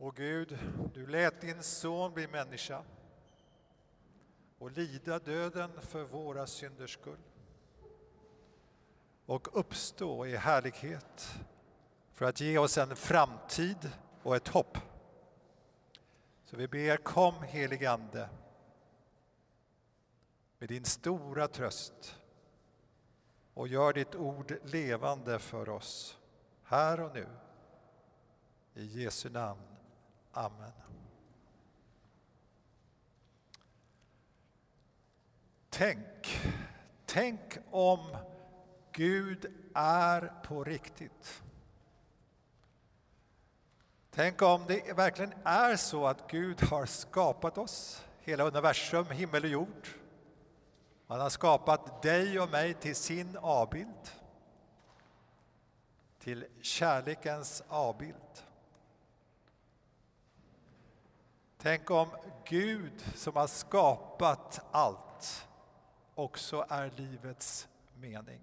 Och Gud, du lät din son bli människa och lida döden för våra synders skull och uppstå i härlighet för att ge oss en framtid och ett hopp. Så vi ber, kom helige Ande med din stora tröst och gör ditt ord levande för oss här och nu. I Jesu namn. Amen. Tänk, tänk om Gud är på riktigt. Tänk om det verkligen är så att Gud har skapat oss, hela universum, himmel och jord. Han har skapat dig och mig till sin avbild, till kärlekens avbild. Tänk om Gud som har skapat allt också är livets mening.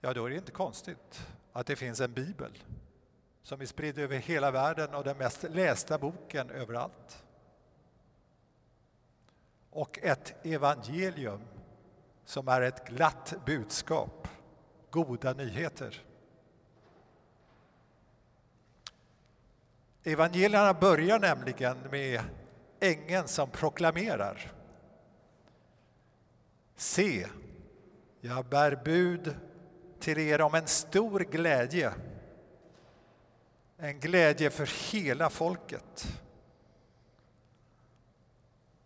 Ja, då är det inte konstigt att det finns en bibel som är spridd över hela världen och den mest lästa boken överallt. Och ett evangelium som är ett glatt budskap, goda nyheter. Evangelierna börjar nämligen med ängeln som proklamerar. Se, jag bär bud till er om en stor glädje. En glädje för hela folket.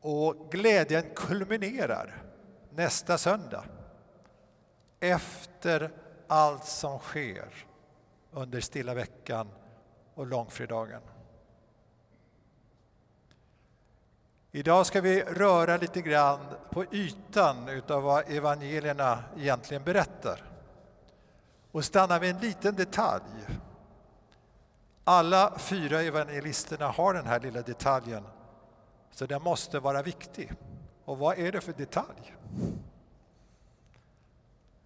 Och glädjen kulminerar nästa söndag efter allt som sker under stilla veckan och långfredagen. Idag ska vi röra lite grann på ytan utav vad evangelierna egentligen berättar och stanna vid en liten detalj. Alla fyra evangelisterna har den här lilla detaljen, så den måste vara viktig. Och vad är det för detalj?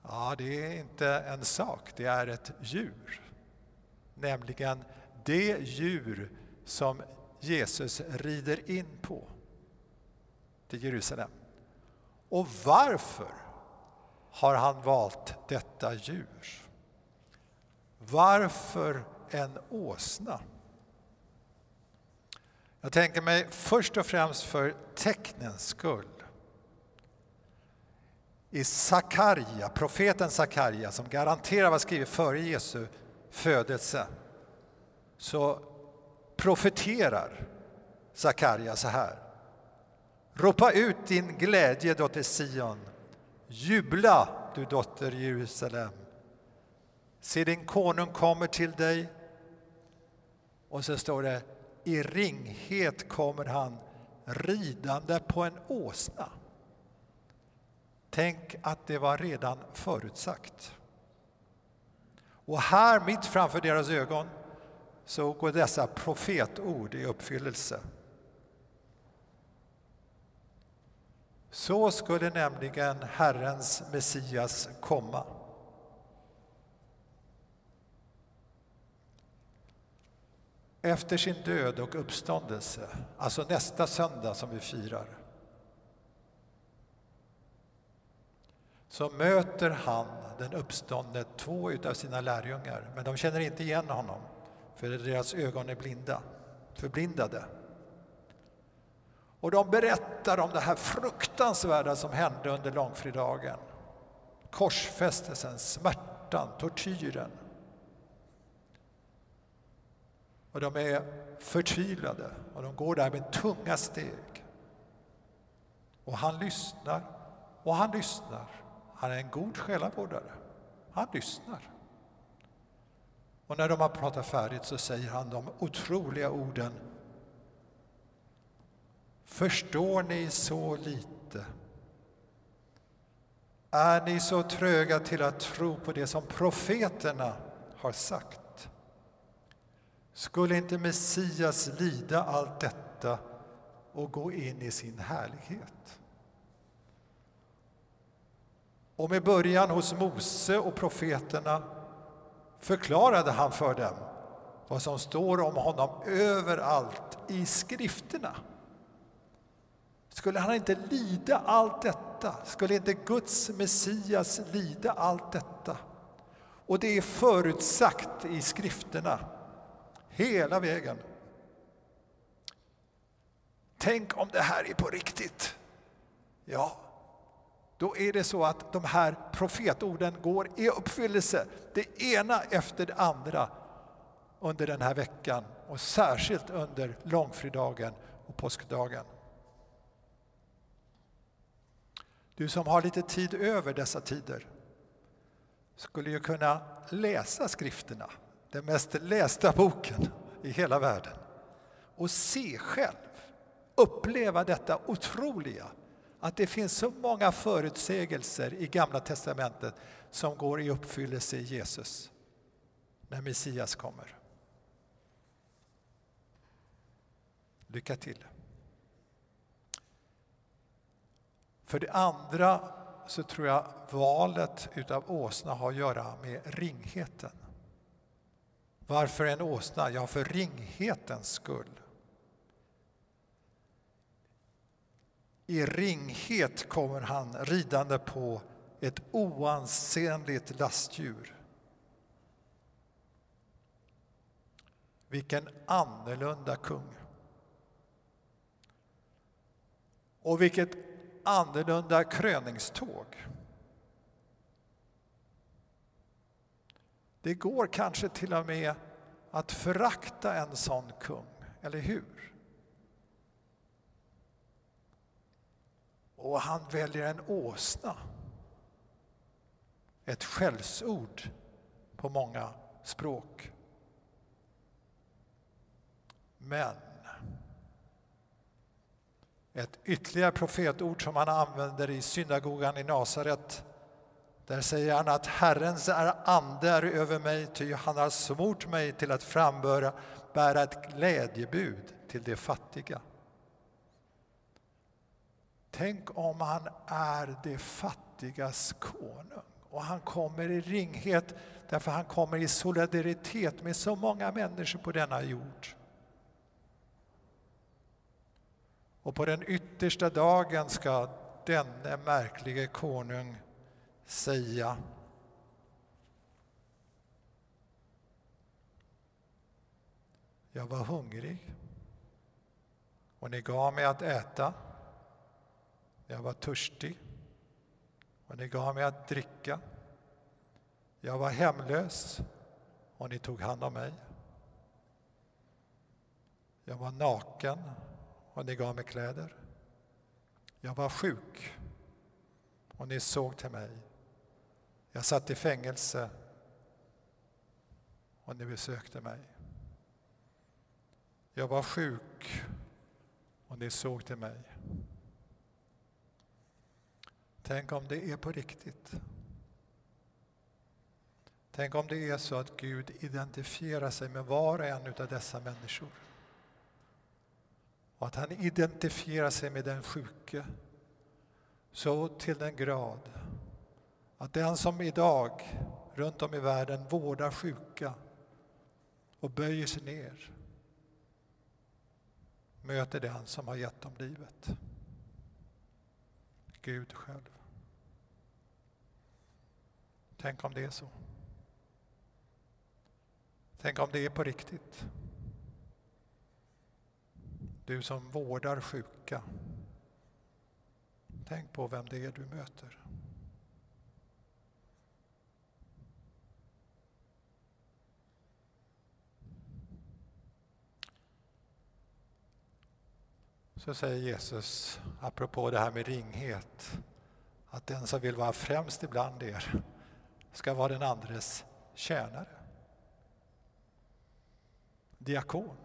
Ja, det är inte en sak, det är ett djur. Nämligen det djur som Jesus rider in på till Jerusalem. Och varför har han valt detta djur? Varför en åsna? Jag tänker mig först och främst för tecknens skull. I Sakarja, profeten Sakarja, som garanterar var skrivet före Jesu födelse, så profeterar Sakarja så här. Ropa ut din glädje, dotter Sion. Jubla, du dotter Jerusalem. Se, din konung kommer till dig. Och så står det, i ringhet kommer han ridande på en åsna. Tänk att det var redan förutsagt. Och här, mitt framför deras ögon, så går dessa profetord i uppfyllelse. Så skulle nämligen Herrens Messias komma. Efter sin död och uppståndelse, alltså nästa söndag som vi firar, så möter han, den uppståndne, två av sina lärjungar, men de känner inte igen honom, för deras ögon är blinda, förblindade. Och de berättar om det här fruktansvärda som hände under långfredagen. Korsfästelsen, smärtan, tortyren. Och de är förtvivlade och de går där med tunga steg. Och han lyssnar och han lyssnar. Han är en god själavårdare. Han lyssnar. Och när de har pratat färdigt så säger han de otroliga orden Förstår ni så lite? Är ni så tröga till att tro på det som profeterna har sagt? Skulle inte Messias lida allt detta och gå in i sin härlighet? Och med början hos Mose och profeterna förklarade han för dem vad som står om honom överallt i skrifterna. Skulle han inte lida allt detta? Skulle inte Guds Messias lida allt detta? Och det är förutsagt i skrifterna hela vägen. Tänk om det här är på riktigt. Ja, då är det så att de här profetorden går i uppfyllelse, det ena efter det andra under den här veckan och särskilt under långfredagen och påskdagen. Du som har lite tid över dessa tider skulle ju kunna läsa skrifterna, den mest lästa boken i hela världen och se själv, uppleva detta otroliga att det finns så många förutsägelser i Gamla testamentet som går i uppfyllelse i Jesus när Messias kommer. Lycka till! För det andra så tror jag valet utav åsna har att göra med ringheten. Varför en åsna? Ja, för ringhetens skull. I ringhet kommer han ridande på ett oansenligt lastdjur. Vilken annorlunda kung! Och vilket annorlunda kröningståg. Det går kanske till och med att förakta en sån kung, eller hur? Och han väljer en åsna. Ett skällsord på många språk. Men ett ytterligare profetord som han använder i synagogan i Nasaret. Där säger han att Herrens ande är över mig, ty han har smort mig till att frambära bära ett glädjebud till de fattiga. Tänk om han är de fattigas konung och han kommer i ringhet därför han kommer i solidaritet med så många människor på denna jord. Och på den yttersta dagen ska denne märklige konung säga Jag var hungrig och ni gav mig att äta. Jag var törstig och ni gav mig att dricka. Jag var hemlös och ni tog hand om mig. Jag var naken och ni gav mig kläder. Jag var sjuk och ni såg till mig. Jag satt i fängelse och ni besökte mig. Jag var sjuk och ni såg till mig. Tänk om det är på riktigt. Tänk om det är så att Gud identifierar sig med var och en av dessa människor. Och att han identifierar sig med den sjuke så till den grad att den som idag runt om i världen vårdar sjuka och böjer sig ner möter den som har gett dem livet. Gud själv. Tänk om det är så. Tänk om det är på riktigt. Du som vårdar sjuka. Tänk på vem det är du möter. Så säger Jesus, apropå det här med ringhet, att den som vill vara främst ibland er ska vara den andres tjänare. Diakon.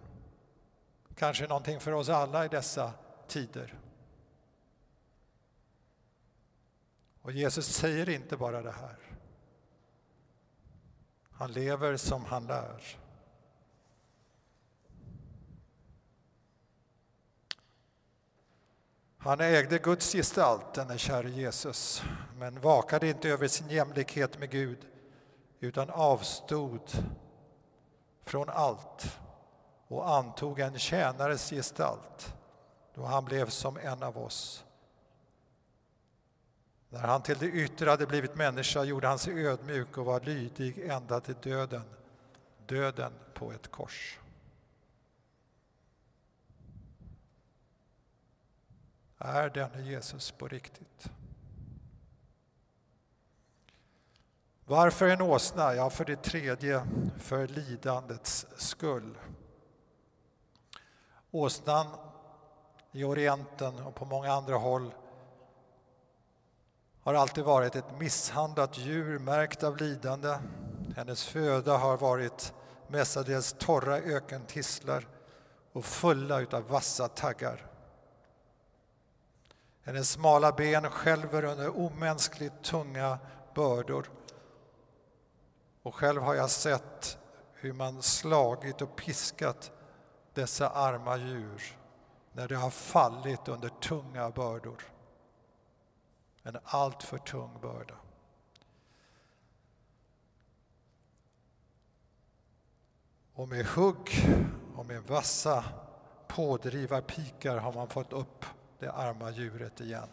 Kanske någonting för oss alla i dessa tider. Och Jesus säger inte bara det här. Han lever som han lär. Han ägde Guds gestalt, denne käre Jesus, men vakade inte över sin jämlikhet med Gud utan avstod från allt och antog en tjänares gestalt då han blev som en av oss. När han till det yttre hade blivit människa gjorde han sig ödmjuk och var lydig ända till döden, döden på ett kors. Är denne Jesus på riktigt? Varför en åsna? Ja, för det tredje, för lidandets skull. Åsnan i Orienten och på många andra håll har alltid varit ett misshandlat djur märkt av lidande. Hennes föda har varit mestadels torra ökentisslar och fulla av vassa taggar. Hennes smala ben skälver under omänskligt tunga bördor. Och själv har jag sett hur man slagit och piskat dessa arma djur när de har fallit under tunga bördor. En alltför tung börda. Och med hugg och med vassa pådrivarpikar har man fått upp det arma djuret igen.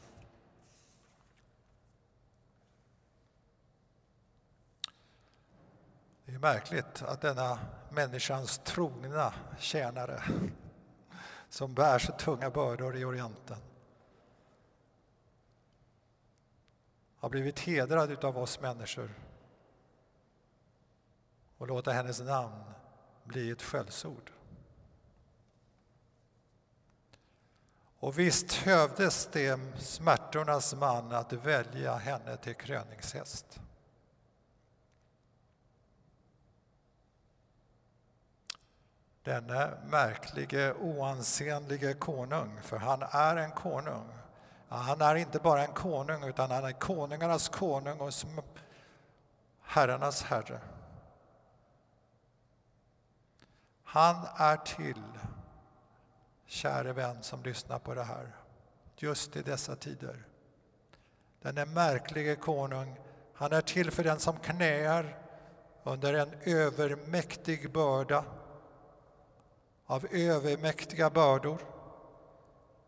Det är märkligt att denna människans trogna tjänare som bär så tunga bördor i Orienten har blivit hedrad av oss människor och låta hennes namn bli ett skällsord. Och visst hövdes det smärtornas man att välja henne till kröningshäst. Denne märklige, oansenlige konung, för han är en konung. Han är inte bara en konung, utan han är konungarnas konung och herrarnas herre. Han är till käre vän som lyssnar på det här, just i dessa tider. Denne märklige konung, han är till för den som knäar under en övermäktig börda, av övermäktiga bördor.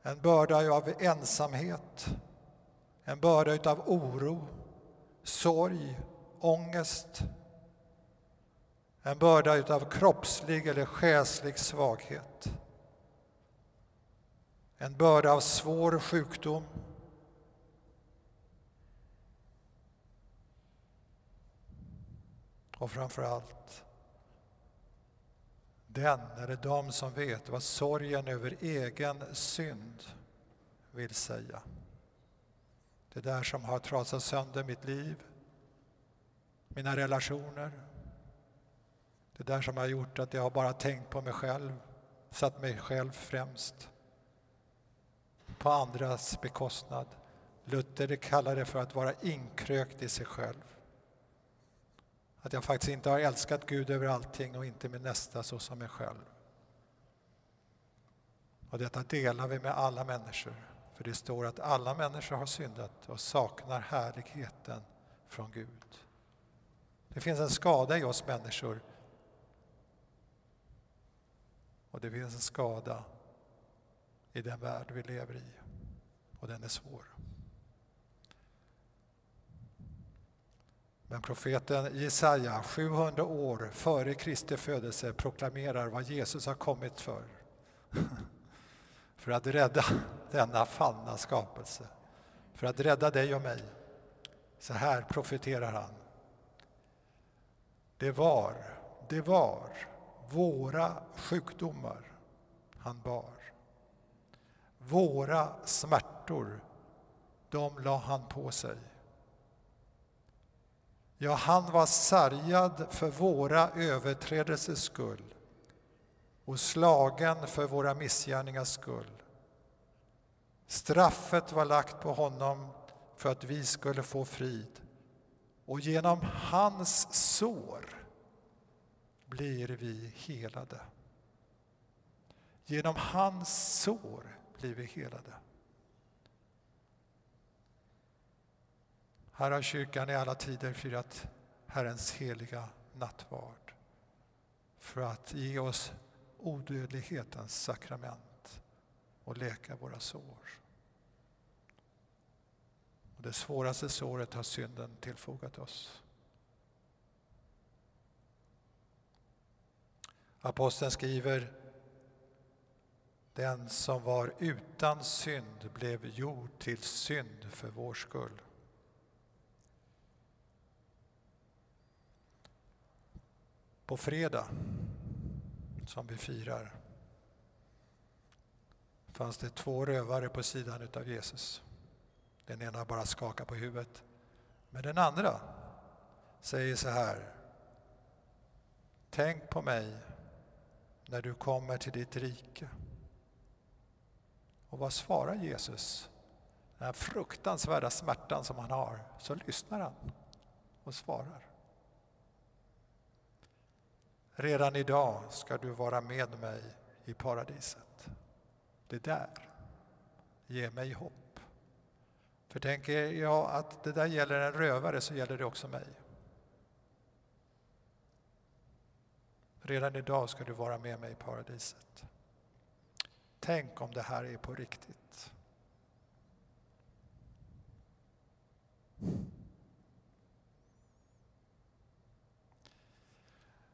En börda av ensamhet, en börda av oro, sorg, ångest. En börda av kroppslig eller själslig svaghet. En börda av svår sjukdom. Och framför allt den eller de som vet vad sorgen över egen synd vill säga. Det där som har trasat sönder mitt liv, mina relationer. Det där som har gjort att jag bara tänkt på mig själv, satt mig själv främst på andras bekostnad. Luther kallar det för att vara inkrökt i sig själv. Att jag faktiskt inte har älskat Gud över allting och inte min nästa så som mig själv. Och detta delar vi med alla människor. För det står att alla människor har syndat och saknar härligheten från Gud. Det finns en skada i oss människor. Och det finns en skada i den värld vi lever i. Och den är svår. Men profeten Jesaja, 700 år före Kristi födelse, proklamerar vad Jesus har kommit för. för att rädda denna fallna skapelse. För att rädda dig och mig. Så här profeterar han. Det var, det var våra sjukdomar han bar. Våra smärtor, de la han på sig. Ja, han var sargad för våra överträdelsers skull och slagen för våra missgärningars skull. Straffet var lagt på honom för att vi skulle få frid och genom hans sår blir vi helade. Genom hans sår blir vi helade. Här har kyrkan i alla tider firat Herrens heliga nattvard för att ge oss odödlighetens sakrament och läka våra sår. Och det svåraste såret har synden tillfogat oss. Aposteln skriver den som var utan synd blev gjord till synd för vår skull. På fredag, som vi firar, fanns det två rövare på sidan av Jesus. Den ena bara skakar på huvudet. Men den andra säger så här. Tänk på mig när du kommer till ditt rike. Och vad svarar Jesus? Den här fruktansvärda smärtan som han har, så lyssnar han och svarar. Redan idag ska du vara med mig i paradiset. Det där ger mig hopp. För tänker jag att det där gäller en rövare så gäller det också mig. Redan idag ska du vara med mig i paradiset. Tänk om det här är på riktigt.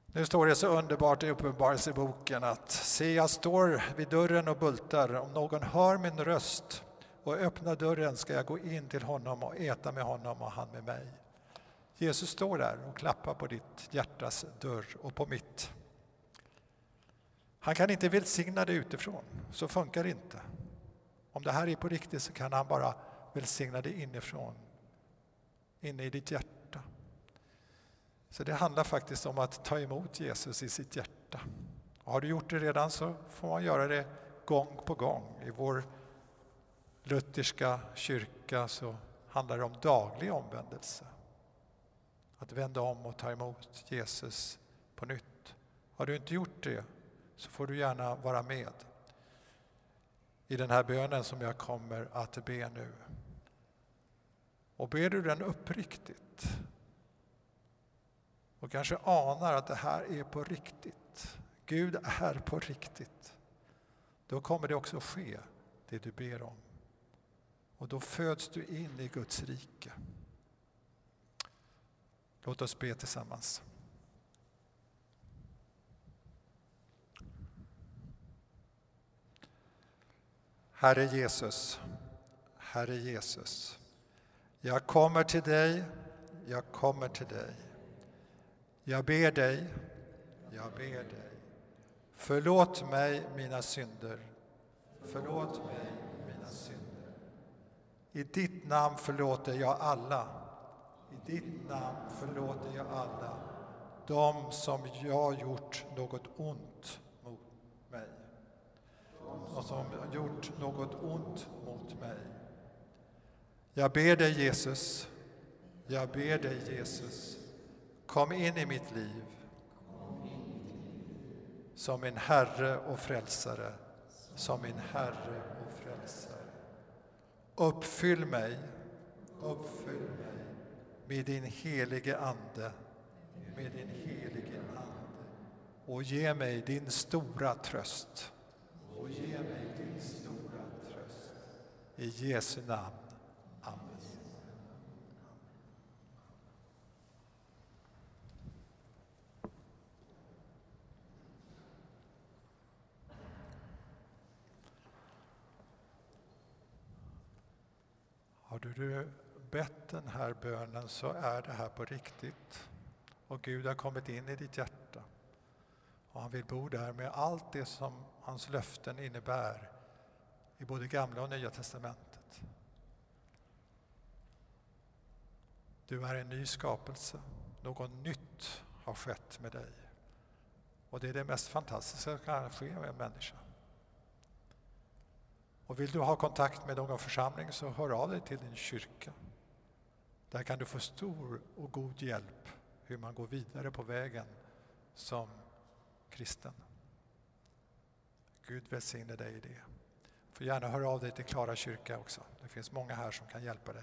Nu står det så underbart i Uppenbarelseboken att se, jag står vid dörren och bultar. Om någon hör min röst och öppnar dörren ska jag gå in till honom och äta med honom och han med mig. Jesus står där och klappar på ditt hjärtas dörr och på mitt. Han kan inte välsigna det utifrån, så funkar det inte. Om det här är på riktigt så kan han bara välsigna det inifrån, inne i ditt hjärta. Så det handlar faktiskt om att ta emot Jesus i sitt hjärta. Och har du gjort det redan så får man göra det gång på gång. I vår lutherska kyrka så handlar det om daglig omvändelse. Att vända om och ta emot Jesus på nytt. Har du inte gjort det så får du gärna vara med i den här bönen som jag kommer att be nu. Och ber du den uppriktigt och kanske anar att det här är på riktigt, Gud är på riktigt, då kommer det också ske, det du ber om. Och då föds du in i Guds rike. Låt oss be tillsammans. Herre Jesus, Herre Jesus, jag kommer till dig, jag kommer till dig. Jag ber dig, jag ber dig. Förlåt mig mina synder. Förlåt mig mina synder. I ditt namn förlåter jag alla. I ditt namn förlåter jag alla. De som jag gjort något ont och som gjort något ont mot mig. Jag ber dig Jesus, jag ber dig Jesus, kom in i mitt liv som min Herre och Frälsare, som min Herre och Frälsare. Uppfyll mig, uppfyll mig med din helige Ande, med din helige Ande. Och ge mig din stora tröst och ge mig din stora tröst. I Jesu namn. Amen. Har du bett den här bönen så är det här på riktigt. Och Gud har kommit in i ditt hjärta. Och han vill bo där med allt det som hans löften innebär i både Gamla och Nya testamentet. Du är en ny skapelse. Något nytt har skett med dig. Och det är det mest fantastiska som kan ske med en människa. Och vill du ha kontakt med någon församling så hör av dig till din kyrka. Där kan du få stor och god hjälp hur man går vidare på vägen som kristen. Gud välsigne dig i det. Du får gärna höra av dig till Klara kyrka också. Det finns många här som kan hjälpa dig.